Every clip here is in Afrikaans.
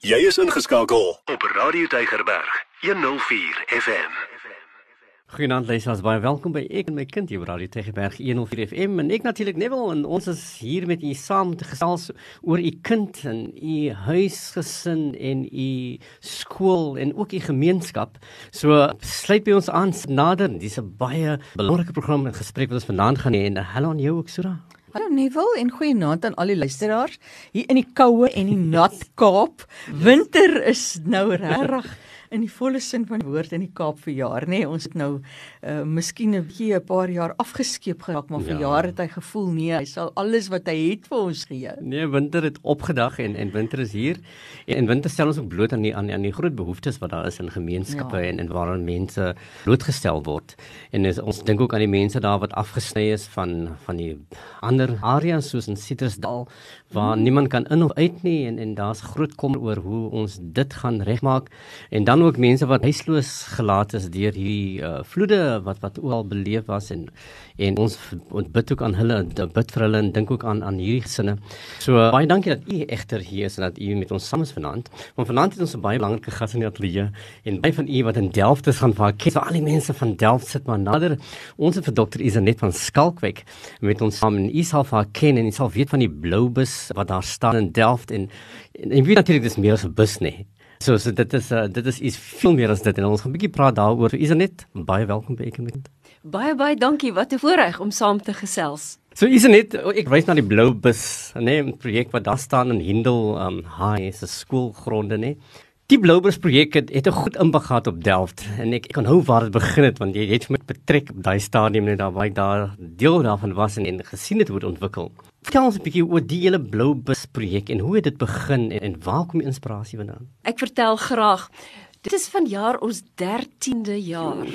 Jy is ingeskakel op Radio Tygerberg 104 FM. Goeienaand luisters, baie welkom by Ek en my kind hier op Radio Tygerberg 104 FM en ek natuurlik Neville en ons is hier met u saam te gesels oor u kind en u huisgesin en u skool en ook u gemeenskap. So sluit by ons aan nader. Dis 'n baie belangrike program en gesprek wat ons vanaand gaan hê en hallo aan jou ook Sura. Hallo Neville en goeienaand aan al die luisteraars. Hier in die koue en die nat Kaap. Winter is nou regtig in die volle sin van die woord in die Kaap vir jaar, nê? Nee, ons het nou uh miskien 'n bietjie 'n paar jaar afgeskeep geraak, maar vir ja. jare het hy gevoel nee, hy sal alles wat hy het vir ons gee. Nee, winter het opgedag en en winter is hier. En, en winter stel ons ook bloot aan die aan, aan die groot behoeftes wat daar is in gemeenskappe ja. en en waarin mense blootgestel word. En is, ons dink ook aan die mense daar wat afgesny is van van die ander areas soos in Citrusdal waar hmm. niemand kan in of uit nie en en daar's groot kommer oor hoe ons dit gaan regmaak. En dan ook mense wat huisloos gelaat is deur hierdie uh, vloede wat wat oral beleef was en en ons ons bid ook aan hulle bid vir hulle en dink ook aan aan hierdie gesinne. So uh, baie dankie dat u egter hier is en dat u met ons saam is vanaand. Want vanaand het ons 'n baie belangrike gas in die ateljee en baie van u wat in Delft is gaan waar ken al die mense van Delft sit maar nader. Ons het vir dokter Isanet van Skalkwyk met ons saam in Ishalfa ken en jy sal weet van die blou bus wat daar staan in Delft en en, en weet natuurlik dis meer as 'n bus nie. So so dit is uh, dit is iets veel meer as dit en ons gaan 'n bietjie praat daaroor. Is net baie welkom by Ekenmet. Baie baie dankie. Wat 'n voorreg om saam te gesels. So is net ek wys na die blou bus, nee, 'n projek wat daar staan in Hindel um High, is 'n skoolgronde, nee. Die Bluebus projek het, het 'n goed impak gehad op Delft en ek, ek kan hou waar dit begin het want jy het met betrek op daai stadium net daar waar ek daar deel daarvan was en, en gesien het hoe dit ontwikkel. Vertel ons 'n bietjie oor die hele Bluebus projek en hoe het dit begin en, en waar kom die inspirasie vandaan? Ek vertel graag. Dit is vanjaar ons 13de jaar.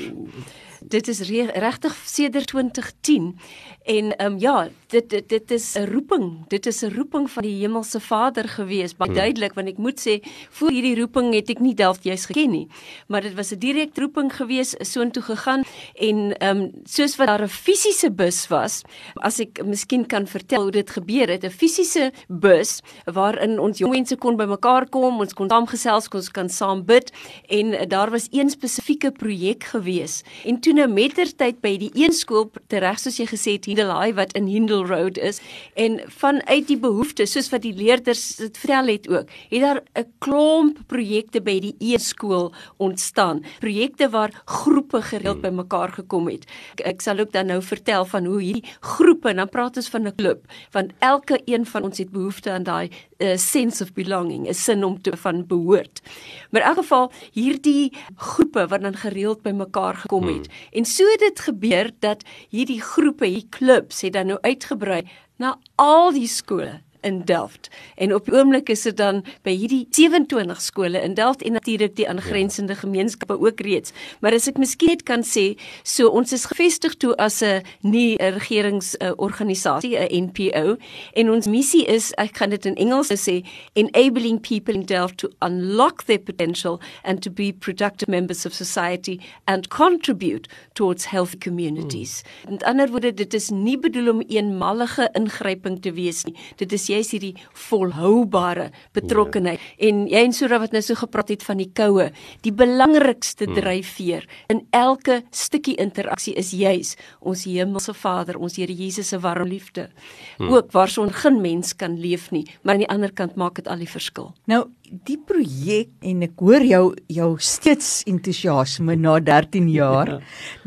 Dit is regtig sedert 2010 en ehm um, ja, dit dit dit is 'n roeping. Dit is 'n roeping van die Hemelse Vader gewees. Baie hmm. duidelik want ek moet sê, voor hierdie roeping het ek nie Delft juis geken nie. Maar dit was 'n direkte roeping gewees, soontoe gegaan en ehm um, soos wat daar 'n fisiese bus was, as ek miskien kan vertel hoe dit gebeur het, 'n fisiese bus waarin ons jong mense kon bymekaar kom, ons kon saamgesels, ons kan saam bid en uh, daar was een spesifieke projek gewees. En toe nou mettertyd by die een skool tereg soos jy gesê het, Hindelhaai wat in Hindel Road is en vanuit die behoeftes soos wat die leerders dit vertel het ook, het daar 'n klomp projekte by die een skool ontstaan. Projekte waar groepe gereeld hmm. bymekaar gekom het. Ek, ek sal ook dan nou vertel van hoe hierdie groepe, dan praat ons van 'n klub, want elke een van ons het behoefte aan daai uh, sense of belonging, 'n sin om te van behoort. Maar in elk geval hierdie groepe wat dan gereeld bymekaar gekom het. Hmm. En so het dit gebeur dat hierdie groepe, hierdie klubs het dan nou uitgebrei na al die skole in Delft. En op die oomblik is dit dan by hierdie 27 skole in Delft en natuurlik die aangrensende ja. gemeenskappe ook reeds. Maar as ek miskien net kan sê, so ons is gevestig toe as 'n nie regeringsorganisasie, 'n NPO, en ons missie is, ek gaan dit in Engels sê, enabling people in Delft to unlock their potential and to be productive members of society and contribute towards healthy communities. Hmm. In ander woorde, dit is nie bedoel om eenmalige ingryping te wees nie. Dit is jy's hierdie volhoubare betrokkeheid. Ja. En jy en Sura wat nou so gepraat het van die koue, die belangrikste hmm. dryfveer in elke stukkie interaksie is juis ons hemelse Vader, ons Here Jesus se warm liefde. Hmm. Ook waarson geen mens kan leef nie, maar aan die ander kant maak dit al die verskil. Nou die projek en ek hoor jou jou steeds entoesiasme na 13 jaar. Ja.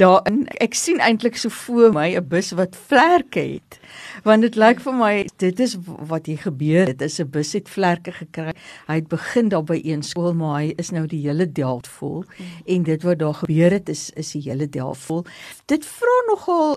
Daarin ek sien eintlik so voor my 'n bus wat vlerke het want dit lyk vir my dit is wat hier gebeur het is 'n bus het vlerke gekry hy het begin daar by een skool maar hy is nou die hele Delft vol mm. en dit wat daar gebeur het is is die hele Delft vol dit vra nogal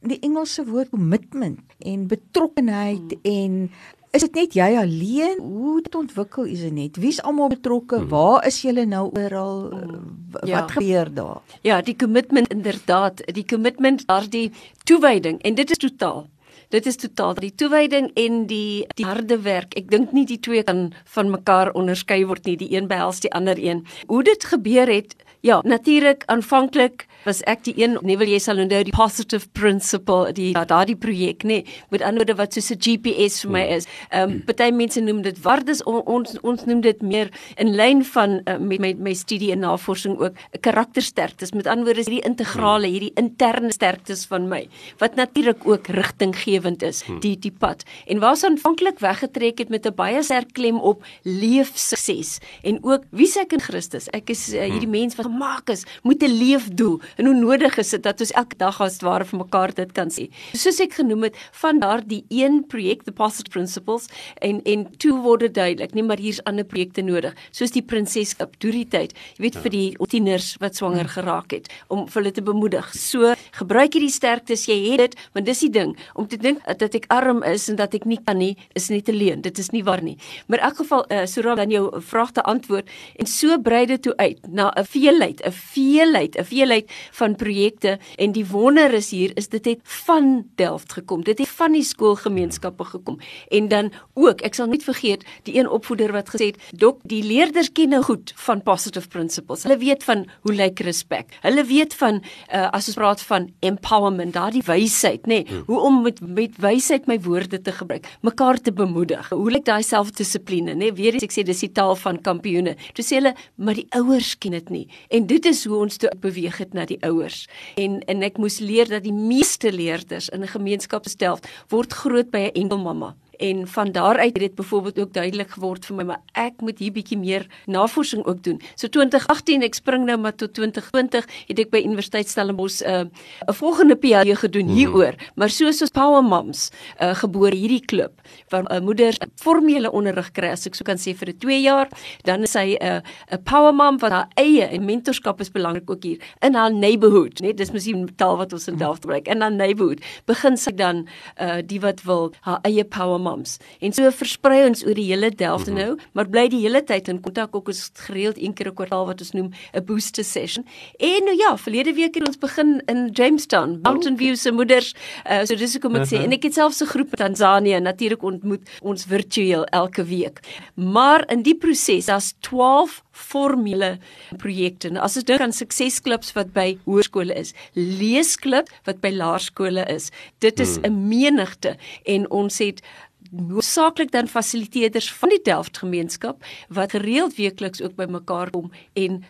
die Engelse woord commitment en betrokkenheid mm. en Is dit net jy alleen? Hoe het ontwikkel is dit net? Wie's almal betrokke? Hmm. Waar is julle nou oral? Hmm. Wat ja. gebeur daar? Ja, die commitment inderdaad, die commitment, daardie toewyding en dit is totaal Dit is totaal die toewyding en die die harde werk. Ek dink nie die twee kan van mekaar onderskei word nie. Die een behels die ander een. Hoe dit gebeur het, ja, natuurlik aanvanklik was ek die een, nie wil jy sal onthou die positive principle, die daardie projek, nê, nee, met ander woorde wat soos 'n GPS vir my is. Ehm um, party mense noem dit waardes on, ons ons noem dit meer in lyn van uh, met my my studie en navorsing ook 'n karaktersterktes. Met ander woorde hierdie integrale, hierdie interne sterktes van my wat natuurlik ook rigtinggewend is, die die pad. En waar's aanvanklik weggetrek het met 'n baie sterk klem op leefsukses en ook wie se ek in Christus. Ek is uh, hierdie mens wat gemaak is met 'n leefdoel en hoe nodig is dit dat ons elke dag as ware vir mekaar dit kan sê. Soos ek genoem het, van daardie een projek, the positive principles en en toe word dit duidelik, nee, maar hier's ander projekte nodig, soos die prinseskap deur die tyd. Jy weet vir die tieners wat swanger geraak het om vir hulle te bemoedig. So gebruik hierdie sterktes, jy het dit, want dis die ding om te dink dat ek arm is en dat ek nie kan nie, is net 'n leuen. Dit is nie waar nie. Maar in elk geval, uh, Sura dan jou vraag te antwoord en so brei dit toe uit na 'n veelheid, 'n veelheid, 'n veelheid van projekte en die wonder is hier is dit het van Delft gekom. Dit het van die skoolgemeenskappe gekom. En dan ook, ek sal nie vergeet die een opvoeder wat gesê het, "Dok, die leerders ken nou goed van positive principles. Hulle weet van hoe lyk respek. Hulle weet van uh, as ons praat van empowerment, daardie wysheid, nê, nee, hmm. hoe om met met wysheid my woorde te gebruik, mekaar te bemoedig. Hoe lyk daai selfdissipline, nê? Nee, weer eens ek sê dis die taal van kampioene. Toe sê hulle, maar die ouers ken dit nie. En dit is hoe ons toe beweeg het na die ouers. En en ek moes leer dat die meeste leerders in 'n gemeenskap stel word groot by 'n enkel mamma en van daaruit het dit byvoorbeeld ook duidelik geword vir my maar ek moet hier bietjie meer navorsing ook doen. So 2018 ek spring nou maar tot 2020 het ek by Universiteit Stellenbosch 'n uh, 'n volgende PhD gedoen mhm. hieroor, maar soos ons Power Moms uh, gebore hierdie klub waar 'n uh, moeder formele onderrig kry as ek so kan sê vir 'n 2 jaar, dan is sy 'n uh, 'n Power Mom wat haar eie en mentorskap is belangrik ook hier in haar neighborhood, net dis mos die taal wat ons in Delft gebruik. In haar neighborhood begin sy dan uh, die wat wil haar eie Power Moms. En so versprei ons oor die hele Delft mm -hmm. nou, maar bly die hele tyd in kontak ook ons gereeld een keer 'n kwartaal wat ons noem 'n booster session. En nou ja, verlede week het ons begin in Jamestown, Mountain View se moeders. Uh, so dis hoekom ek uh -huh. sê en ek het selfs 'n groep in Tansanië natuurlik ontmoet ons virtueel elke week. Maar in die proses, daar's 12 formele projekte. Nou, as ons dink aan suksesklubs wat by hoërskole is, leesklub wat by laerskole is. Dit is hmm. 'n menigte en ons het hoofsaaklik dan fasiliteerders van die Delft gemeenskap wat gereeld weekliks ook by mekaar kom en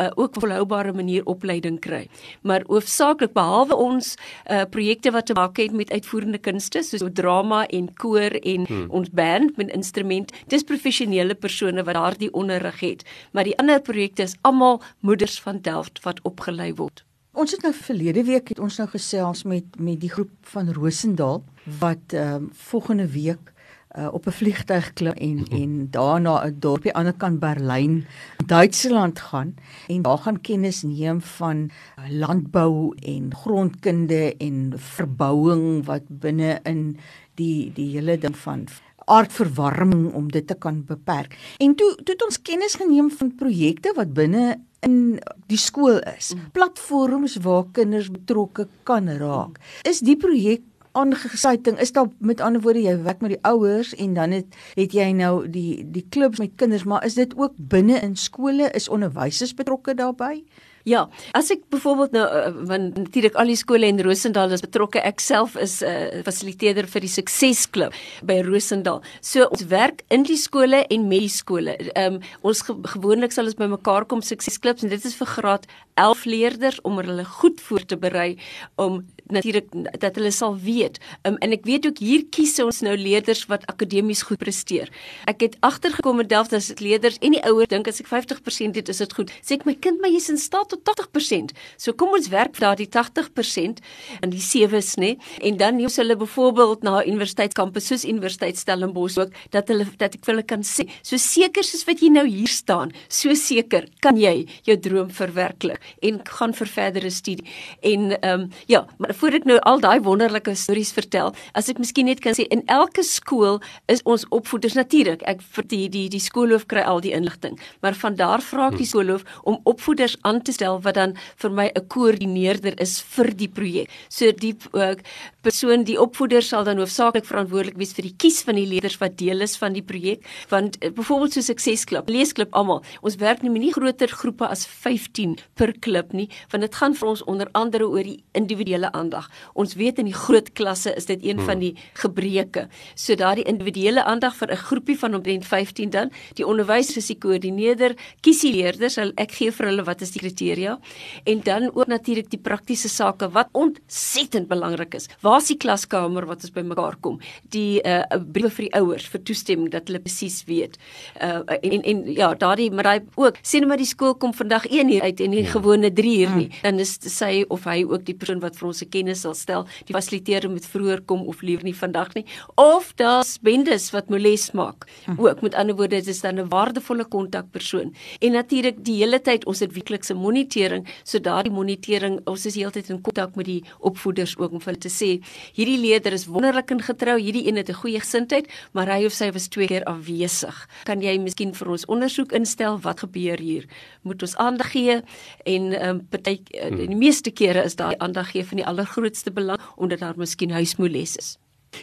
uh, ook volhoubare manier opleiding kry. Maar hoofsaaklik behalwe ons uh, projekte wat te maak het met uitvoerende kunste soos drama en koor en hmm. ons band met instrument, dis professionele persone wat daardie onderrig het. Maar die ander projekte is almal moeders van Delft wat opgelei word. Ons het nou verlede week het ons nou gesels met met die groep van Rosendaal wat ehm um, volgende week uh, op 'n vliegtuig klim en en daarna 'n dorpie aan die ander kant Berlyn, Duitsland gaan en daar gaan kennis neem van landbou en grondkunde en verbouing wat binne in die die hele ding van aardverwarming om dit te kan beperk. En toe toe het ons kennis geneem van projekte wat binne in die skool is. Mm. Platforms waar kinders betrokke kan raak. Is die projek aangesluiting is daar met ander woorde jy werk met die ouers en dan het het jy nou die die klubs met kinders maar is dit ook binne in skole is onderwysers betrokke daarbey Ja, as ek byvoorbeeld nou want natuurlik al die skole in Rosendal is betrokke. Ek self is 'n uh, fasiliteerder vir die Suksesklub by Rosendal. So ons werk in die skole en met die skole. Ehm um, ons ge gewoonlik sal ons bymekaar kom Suksesklubs en dit is vir graad 11 leerders om hulle goed voor te berei om natuurlik dat hulle sal weet. Um, en ek weet ook hier kies ons nou leerders wat akademies goed presteer. Ek het agtergekom met Delft as leerders en die ouers dink as ek 50% het, is dit goed. Sê ek my kind, maar jy's in staat tot 80%. So kom ons werk vir daardie 80% in die sewes, nê? En dan neem hulle byvoorbeeld na universiteitskampus soos Universiteit Stellenbosch ook dat hulle dat ek hulle kan sê, so seker soos wat jy nou hier staan, so seker kan jy jou droom verwerklik en gaan vir verdere studie. En ehm um, ja, maar voor ek nou al daai wonderlike stories vertel, as ek miskien net kan sê in elke skool is ons opvoeders natuurlik. Ek vir die die die skoolhoof kry al die inligting, maar van daar vra ek die skoolhoof om opvoeders aan te stel wat dan vir my 'n koördineerder is vir die projek. So die uh, persoon die opvoeder sal dan hoofsaaklik verantwoordelik wees vir die kies van die leerders wat deel is van die projek, want uh, byvoorbeeld so suksesklub, leesklub almal. Ons werk nie met nie groter groepe as 15 per klub nie, want dit gaan vir ons onder andere oor die individuele aandag. Ons weet in die groot klasse is dit een hmm. van die gebreke. So daardie individuele aandag vir 'n groepie van omtrent 15 dan, die onderwyser is die koördineerder, kies die leerders, ek gee vir hulle wat is die kriteria en dan ook natuurlik die praktiese sake wat ontsettend belangrik is. Waar is die klaskamer wat ons bymekaar kom? Die uh briewe vir die ouers vir toestemming dat hulle presies weet. Uh en en ja, daardie maar hy ook sien nou maar die skool kom vandag 1 uur uit en nie ja. gewone 3 uur nie. Hmm. Dan is sy of hy ook die persoon wat vir ons se kennis sal stel. Die fasiliteerder moet vroeër kom of liewer nie vandag nie. Of daar's bendes wat moles maak. Hmm. Ook met ander woorde, dit is dan 'n waardevolle kontakpersoon. En natuurlik die hele tyd ons het weeklikse monitering, so daardie monitering, ons is heeltyd in kontak met die opvoeders ook om vir hulle te sê, hierdie leerder is wonderlik en getrou, hierdie een het 'n goeie gesindheid, maar hy of sy was twee keer afwesig. Kan jy miskien vir ons ondersoek instel wat gebeur hier? Moet ons aandag gee en ehm um, party uh, die meeste kere is daai aandag gee van die allergrootste belang omdat daar miskien huismoeles is.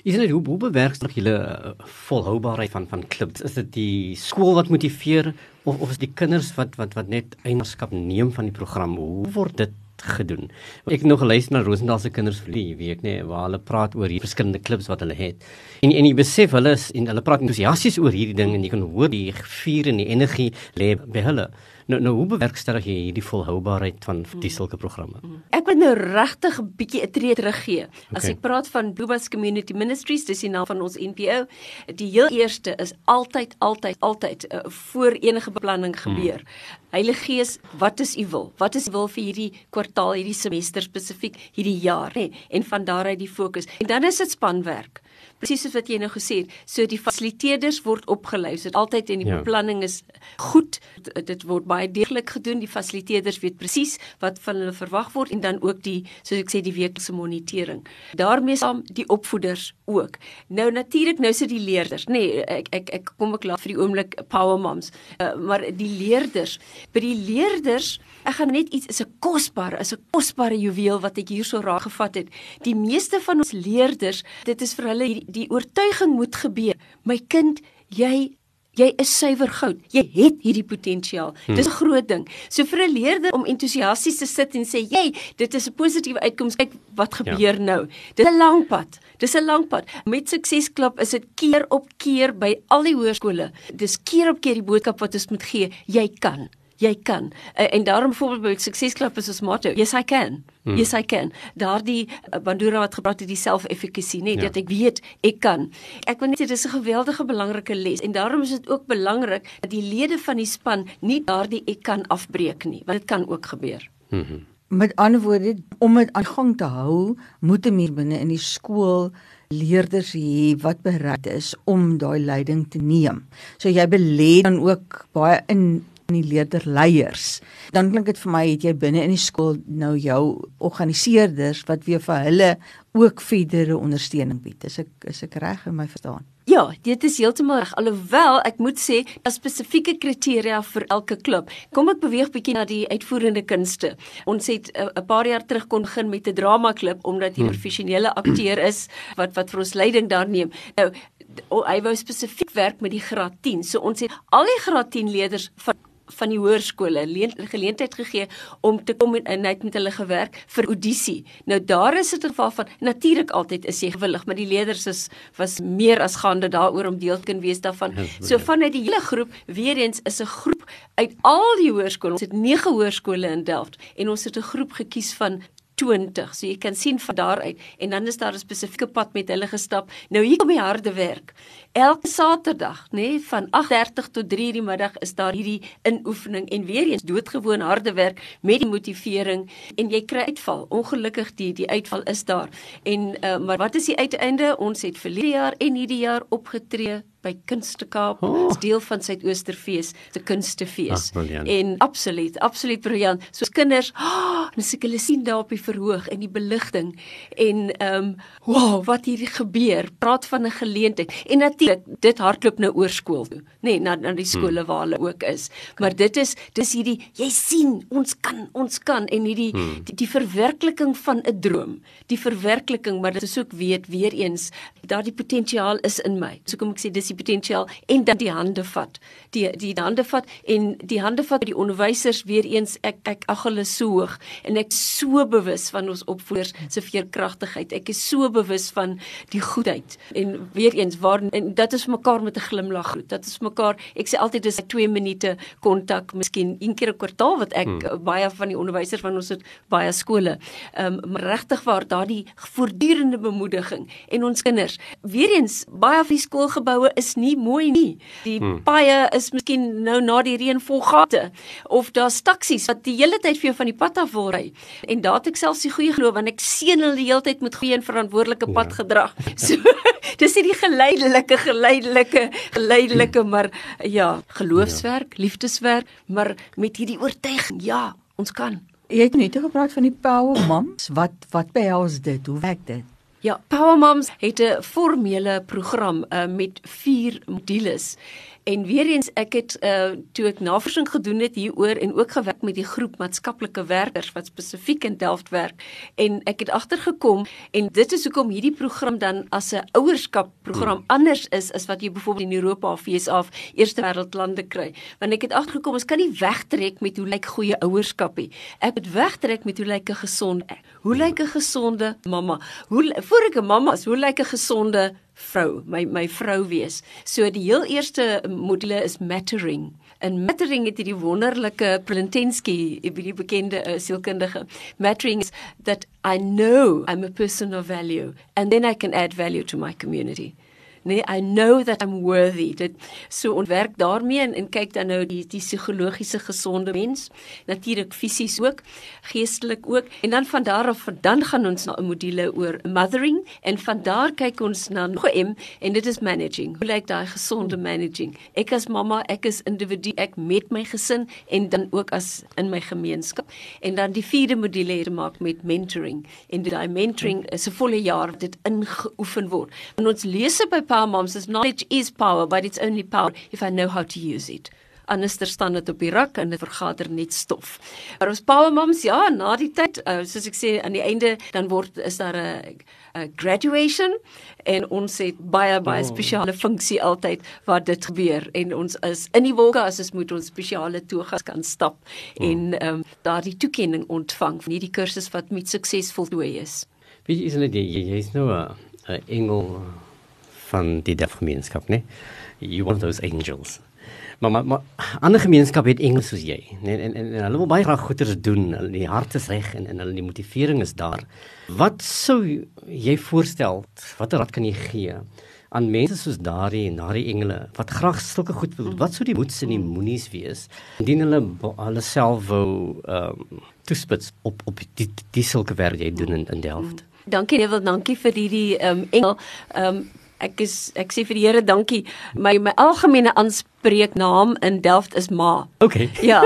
Is dit hoe hoe bewerkstellig julle uh, volhoubaarheid van van klubs? Is dit die skool wat motiveer of of is die kinders wat wat wat net eienaarskap neem van die program? Hoe word dit gedoen? Ek het nog geluister na Rosendal se kinders vir die week nê waar hulle praat oor die verskillende klubs wat hulle het. En en jy besef hulle is en hulle praat entoesiasties oor hierdie ding en jy kan hoor die vuur en die energie lê by hulle. Nou nou hoe bewerkstellig jy hierdie volhoubaarheid van die mm. sulke programme? Mm. Ek wil nou regtig 'n bietjie 'n tree teruggee. As okay. ek praat van Bluebus Community Ministries, dis die naam van ons NPO, die heel eerste is altyd altyd altyd uh, voor enige beplanning gebeur. Hmm. Heilige Gees, wat is u wil? Wat is u wil vir hierdie kwartaal, hierdie semester spesifiek, hierdie jaar, nê? En van daaruit die fokus. En dan is dit spanwerk presies soos wat jy nou gesê het, so die fasiliteerders word opgelei. So altyd in die ja. beplanning is goed. Dit word baie deeglik gedoen. Die fasiliteerders weet presies wat van hulle verwag word en dan ook die soos ek sê die weeklikse monitering. daarmee saam die opvoeders ook. Nou natuurlik nou sit die leerders, nê, nee, ek ek ek kom ek laat vir die oomblik power moms. Uh, maar die leerders, by die leerders Ek gaan net iets is 'n kosbare, is 'n kosbare juweel wat ek hierso raak gevat het. Die meeste van ons leerders, dit is vir hulle die, die oortuiging moet gebeur. My kind, jy jy is suiwer goud. Jy het hierdie potensiaal. Hmm. Dis 'n groot ding. So vir 'n leerder om entoesiasties te sit en sê, "Jy, dit is 'n positiewe uitkoms. Kyk wat gebeur ja. nou." Dis 'n lang pad. Dis 'n lang pad. Met suksesklub is dit keer op keer by al die hoërskole. Dis keer op keer die boodskap wat ons moet gee. Jy kan jy kan. Uh, en daarom voorbeeld suksesklub is ons motto. Yes I can. Hmm. Yes I can. Daardie uh, Bandura wat gepraat het die self-efficacy, net ja. dat ek weet ek kan. Ek wil net sê dis 'n geweldige belangrike les en daarom is dit ook belangrik dat die lede van die span nie daardie ek kan afbreek nie, want dit kan ook gebeur. Mhm. Met ander woorde, om dit aan gang te hou, moet 'n mens binne in die skool leerders hê wat bereid is om daai leiding te neem. So jy belê dan ook baie in in die leerderleiers. Dan klink dit vir my het jy binne in die skool nou jou organiseerders wat weer vir hulle ook verdere ondersteuning bied. Is ek is ek reg in my verstaan? Ja, dit is heeltemal reg. Alhoewel ek moet sê, daar spesifieke kriteria vir elke klub. Kom ek beweeg bietjie na die uitvoerende kunste. Ons het eh, 'n paar jaar terug kon begin met 'n drama klub omdat hy 'n hmm. professionele akteur is wat wat vir ons leiding daar neem. Nou hy wou spesifiek werk met die graad 10. So ons het al die graad 10 leerders van van die hoërskole geleentheid gegee om te kom en net met hulle gewerk vir audisie. Nou daar is dit geval van natuurlik altyd is jy gewillig, maar die leerders is was meer as gaande daaroor om deel te kan wees daarvan. Ja, so vanuit die hele groep, weer eens is 'n groep uit al die hoërskole. Ons het 9 hoërskole in Delft en ons het 'n groep gekies van 20. So jy kan sien van daar uit en dan is daar 'n spesifieke pad met hulle gestap. Nou hier kom die harde werk. Elke Saterdag, nê, nee, van 8:30 tot 3:00 die middag is daar hierdie inoefening en weer eens doodgewoon harde werk met die motivering en jy kry uitval. Ongelukkig die die uitval is daar. En uh, maar wat is die uiteinde? Ons het verlede jaar en hierdie jaar opgetree by Kunste Kaap, Oh. is deel van Suidoosterfees, se kunstefees. Briljant. En absoluut, absoluut briljant. So kinders, oh, en as ek hulle sien daar op die verhoog en die beligting en ehm um, wow, wat hier gebeur. Praat van 'n geleentheid. En natuurlik, dit hardloop nou oor skool toe, nê, nee, na na die skole waar hulle ook is. Maar dit is dis hierdie jy sien, ons kan, ons kan en hierdie die, die verwerkliking van 'n droom. Die verwerkliking, maar dit is ook weet weer eens, daardie potensiaal is in my. So kom ek sê dis die potensiaal en dan die hande vat. Die die hande vat en die hande vat by die onderwysers weer eens ek ek ag hulle so hoog en ek so bewus van ons opvoeders se veerkragtigheid. Ek is so bewus van die goedheid en weer eens waar en dit is mekaar met 'n glimlag groet. Dat is mekaar ek sê altyd dis 2 minute kontak, miskien een keer 'n kwartaal wat ek hmm. baie van die onderwysers van ons het baie skole. Ehm um, regtig waar daardie voortdurende bemoediging en ons kinders. Weer eens baie van die skoolgeboue is nie mooi nie. Die hmm. paaie is miskien nou na die reën vol gate of daar's taksies wat die hele tyd vir jou van die pad af wil ry. En daar het ek selfs die goeie geloof want ek seën hulle die hele tyd met goeie en verantwoordelike Ja. padgedrag. So dis nie die geleidelike geleidelike geleidelike maar ja, geloofswerk, liefdeswerk, maar met hierdie oortuiging, ja, ons kan. Jy het net gepraat van die Power Moms. Wat wat behels dit? Hoe werk dit? Ja, Power Moms het 'n formele program uh, met 4 modules. En weer eens ek het uh, toe ek navorsing gedoen het hieroor en ook gewerk met die groep maatskaplike werkers wat spesifiek in Delft werk en ek het agtergekom en dit is hoekom hierdie program dan as 'n ouerskap program hmm. anders is as wat jy byvoorbeeld in Europa of VSA of eerste wêreld lande kry. Want ek het agtergekom ons kan nie wegtrek met hoe lyk goeie ouerskap nie. Ek moet wegtrek met hoe lyk 'n gesonde hoe lyk 'n gesonde mamma? Hoe voor ek 'n mamma is, hoe lyk 'n gesonde vrou, my my vrou wees. So die heel eerste module is mattering. En mattering het hierdie wonderlike Plintensky, die bekende uh, sielkundige. Mattering is that I know I'm a person of value and then I can add value to my community. Nee, I know that I'm worthy. Dit so ontwerk daarmee en, en kyk dan nou die die psigologiese gesonde mens, natuurlik fisies ook, geestelik ook. En dan van daar af dan gaan ons na 'n module oor mothering en van daar kyk ons na nog 'n M en dit is managing. Hoe lyk daai gesonde managing? Ek as mamma, ek is individu, ek met my gesin en dan ook as in my gemeenskap. En dan die vierde module het maak met mentoring. En daai mentoring is 'n volle jaar dit ingeoefen word. En ons lese by Power Moms is knowledge is power, but it's only power if I know how to use it. Anders staan dit op die rak en dit vergader net stof. Maar ons Power Moms, ja, na die tyd, uh, soos ek sê aan die einde dan word is daar 'n graduation en ons het baie baie Oh. spesiale funksie altyd waar dit gebeur en ons is in die wolke as ons moet ons spesiale togas kan stap en ehm um, daardie toekenning ontvang van hierdie kursus wat met sukses voltooi is. Weet jy is net jy jy's nou 'n 'n engel van die Delft-gemeenskap, né? You one of those angels. Maar maar, maar ander gemeenskappe het engele soos jy, né? En, en en hulle wil baie graag goeders doen. Hulle die hart is reg en en hulle die motivering is daar. Wat sou jy voorstel? Watter raad kan jy gee aan mense soos daardie en daardie engele wat graag sulke goed wil? Wat sou die moeds en die moenies wees indien hulle hulle self wou ehm um, toespits op op die die sulke werk jy doen in, in Delft? Dankie Neville, dankie vir hierdie ehm um, engel. Ehm um, ek is ek sê vir die Here dankie. My my algemene aanspreeknaam in Delft is Ma. Okay. Ja.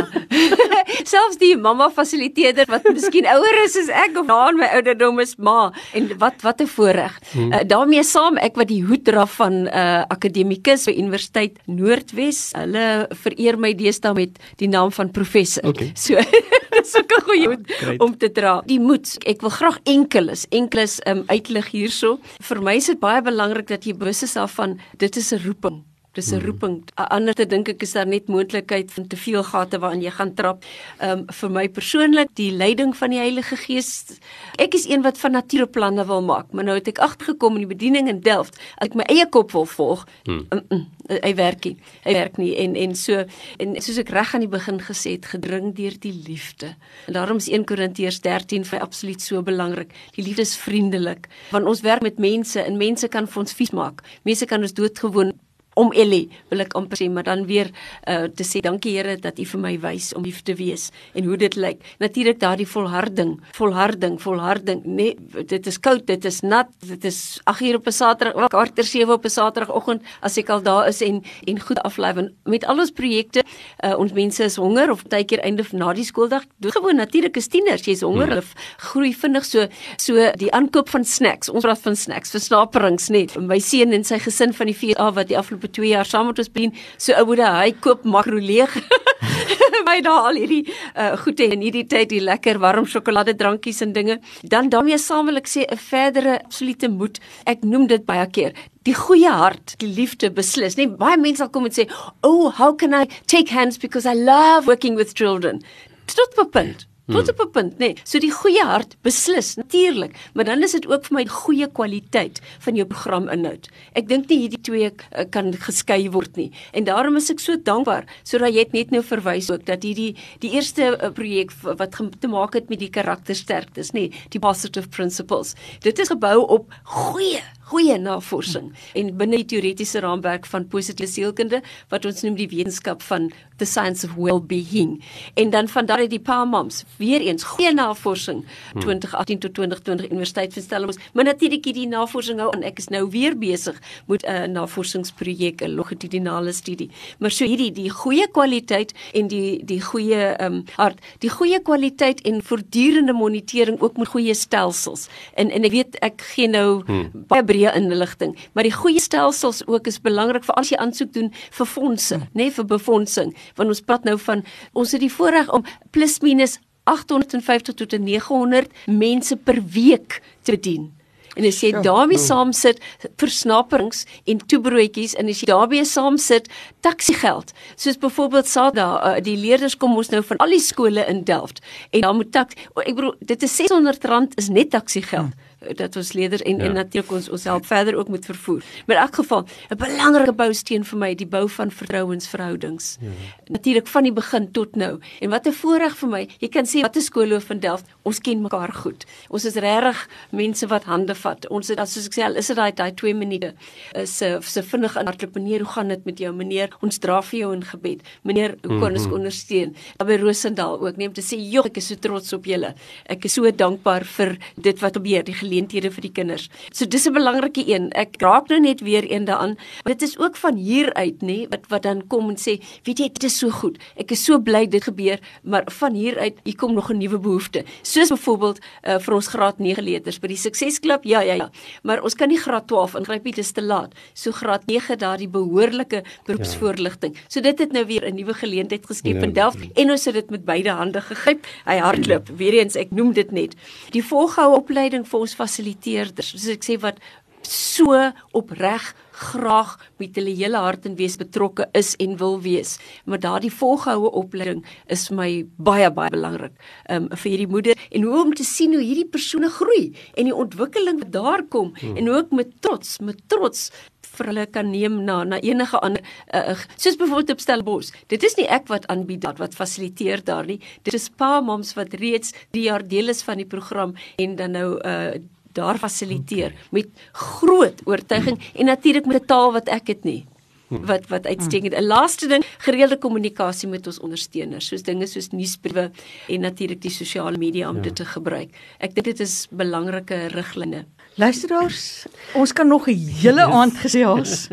Selfs die mamma fasiliteerder wat miskien ouer is as ek of na in my ouderdom is ma en wat wat 'n voorreg. Hmm. Uh, daarmee saam ek wat die hoed dra van 'n uh, akademikus by Universiteit Noordwes. Hulle vereer my deesdae met die naam van professor. Okay. So 'n goeie hoed Great. om te dra. Die moed, ek wil graag enkeles, enkeles um, uitlig hierso. Vir my is dit baie belangrik dat jy bewus is daarvan dit is 'n roeping. Dis 'n roeping. A- Ander te dink ek is daar net moontlikheid van te veel gate waarin jy gaan trap. Ehm um, vir my persoonlik die leiding van die Heilige Gees. Ek is een wat van nature planne wil maak, maar nou het ek agtergekom in die bediening in Delft, as ek my eie kop wil volg, hmm. mm, mm, hy werk nie. Hy werk nie en en so en soos ek reg aan die begin gesê het, gedring deur die liefde. En daarom is 1 Korintiërs 13 vir absoluut so belangrik. Die liefde is vriendelik, want ons werk met mense en mense kan vir ons vies maak. Mense kan ons doodgewoon om Ellie wil ek amper sê maar dan weer uh, te sê dankie Here dat U vir my wys om lief te wees en hoe dit lyk. Natuurlik daardie volharding, volharding, volharding. Nee, dit is koud, dit is nat, dit is 8 uur op 'n Saterdag, kwart oor 7 op 'n Saterdagoggend as ek al daar is en en goed aflewe met al ons projekte. Uh, ons mense is honger of baie keer einde van na die skooldag. Doe gewoon natuurlik is tieners, jy's honger, hmm. hulle groei vinnig so so die aankoop van snacks. Ons praat van snacks, versnaperings net. My seun en sy gesin van die 4 af wat die afgelope 2 jaar saam met ons bedien, so oude hy koop makro leeg. my daar al hierdie uh, goede in hierdie tyd die lekker warm sjokoladedrankies en dinge. Dan daarmee saam wil ek sê 'n verdere absolute moed. Ek noem dit baie keer die goeie hart, die liefde beslis. Nee, baie mense sal kom en sê, "Oh, how can I take hands because I love working with children?" Tot op punt. Tot op 'n punt, nê. Nee. So die goeie hart beslis natuurlik, maar dan is dit ook vir my goeie kwaliteit van jou programinhoud. Ek dink nie hierdie twee uh, kan geskei word nie. En daarom is ek so dankbaar sodat jy net nou verwys ook dat hierdie die eerste uh, projek wat te maak het met die karaktersterktes, nê, die positive principles. Dit is gebou op goeie goeie navorsing en binne die teoretiese raamwerk van positiewe sielkunde wat ons noem die wetenskap van the science of well-being en dan van daardie die pa moms weer eens goeie navorsing. 2018 tot 2020 universiteit van Stellenbosch. Maar natuurlik hierdie navorsing hou en ek is nou weer besig met 'n uh, navorsingsprojek 'n longitudinale studie. Maar so hierdie die goeie kwaliteit en die die goeie um, hart die goeie kwaliteit en voortdurende monitering ook met goeie stelsels. En en ek weet ek gee nou hmm. baie breë inligting, maar die goeie stelsels ook is belangrik vir as jy aansoek doen vir fondse, nê, nee, vir befondsing. Want ons praat nou van ons het die voorreg om plus minus 850 tot 900 mense per week te bedien. En as jy ja, daarmee ja. saam sit versnaperings en toebroodjies en as jy daarmee saam sit taxi geld. Soos byvoorbeeld Sada, uh, die leerders kom ons nou van al die skole in Delft en dan moet taxi ek bedoel dit is R600 is net taxi geld. Hmm dat ons leerders en ja. en natuurlik ons ons help verder ook met vervoer. Maar in elk geval 'n belangrike bousteen vir my die bou van vertrouensverhoudings. Ja. Natuurlik van die begin tot nou. En wat 'n voorreg vir my. Jy kan sê wat 'n skoolhoof van Delft, ons ken mekaar goed. Ons is regtig mense wat hande vat. Ons het soos ek sê, al is dit daai daai 2 minute is se se vinnig hardloop meneer, hoe gaan dit met jou meneer? Ons dra vir jou in gebed. Meneer, hoe kan ons mm -hmm. ondersteun? Daar by Rosendal ook neem te sê, "Jog, ek is so trots op julle. Ek is so dankbaar vir dit wat gebeur, die geleenthede vir die kinders. So dis 'n belangrike een. Ek raak nou net weer een daaraan. Dit is ook van hier uit, nê, wat wat dan kom en sê, weet jy, dit is so goed. Ek is so bly dit gebeur, maar van hier uit hier kom nog 'n nuwe behoefte. Soos byvoorbeeld uh, vir ons graad 9 leerders by die suksesklub. Ja, ja, ja. Maar ons kan nie graad 12 ingryp nie, dit is te laat. So graad 9 daardie behoorlike beroepsvoorligting. Ja. So dit het nou weer 'n nuwe geleentheid geskep ja, in Delft en ons het dit met beide hande gegryp. Hy hardloop. Weer eens, ek noem dit net. Die volgehoue opleiding vir ons fasiliteerders, soos ek sê wat so opreg graag met hulle hele hart en wees betrokke is en wil wees. Maar daardie volgehoue opleiding is vir my baie baie belangrik um, vir hierdie moeder en hoe om te sien hoe hierdie persone groei en die ontwikkeling wat daar kom hmm. en ook met trots, met trots vir hulle kan neem na na enige ander uh, soos byvoorbeeld op Stellenbosch. Dit is nie ek wat aanbied dat wat fasiliteer daar nie. Dit is pa moms wat reeds 3 jaar deel is van die program en dan nou uh daar fasiliteer okay. met groot oortuiging en natuurlik met 'n taal wat ek het nie wat wat uitstekend. 'n Laaste ding, gereelde kommunikasie met ons ondersteuners, soos dinge soos nuusbriewe en natuurlik die sosiale media om ja. dit te gebruik. Ek dink dit is belangrike riglyne. Luisteraars, ons kan nog 'n hele yes. aand gesels,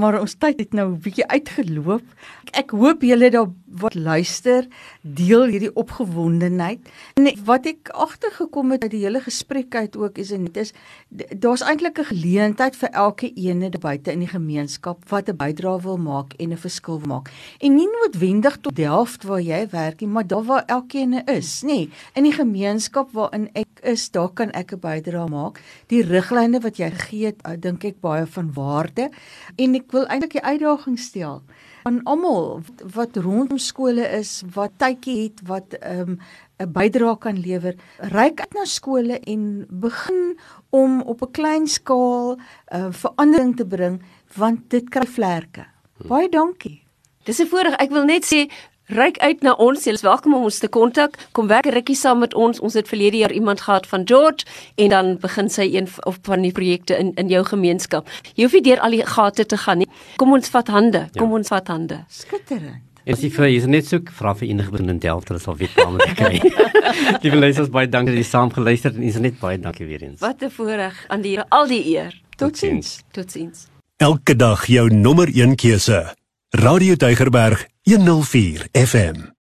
maar ons tyd het nou 'n bietjie uitgeloop. Ek hoop julle daar wat luister, deel hierdie opgewondenheid. En wat ek agtergekom het uit die hele gesprek uit ook is en dit is daar's eintlik 'n geleentheid vir elke ene buite in die gemeenskap wat 'n bydrae wil maak en 'n verskil wil maak. En nie noodwendig tot Delft waar jy werk nie, maar daar waar elkeen is, nê. In die gemeenskap waarin ek is, daar kan ek 'n bydrae maak. Die riglyne wat jy gegee het, uh, dink ek baie van waarde en ek wil eintlik 'n uitdaging stel aan almal wat rondom skole is, wat tydjie het, wat ehm, 'n um, bydrae kan lewer. Ryk uit na skole en begin om op 'n klein skaal 'n uh, eh, verandering te bring want dit kry vlerke. Baie dankie. Dis 'n voorreg. Ek wil net sê Ryk uit na ons. Jy is welkom om ons te kontak. Kom werk rukkie saam met ons. Ons het verlede jaar iemand gehad van George en dan begin sy een of van die projekte in in jou gemeenskap. Jy hoef nie deur al die gate te gaan nie. Kom ons vat hande. Kom ja. ons vat hande. Skitterend. En as jy vir jy is net so vra vir enige begin in Delft, hulle sal weet waar om te kry. Liewe luisters, baie dankie dat jy saam geluister het en is net baie dankie weer eens. Wat 'n voorreg aan die al die eer. Totsiens. Totsiens. Elke dag jou nommer 1 keuse. Radio Deugerberg 104 FM.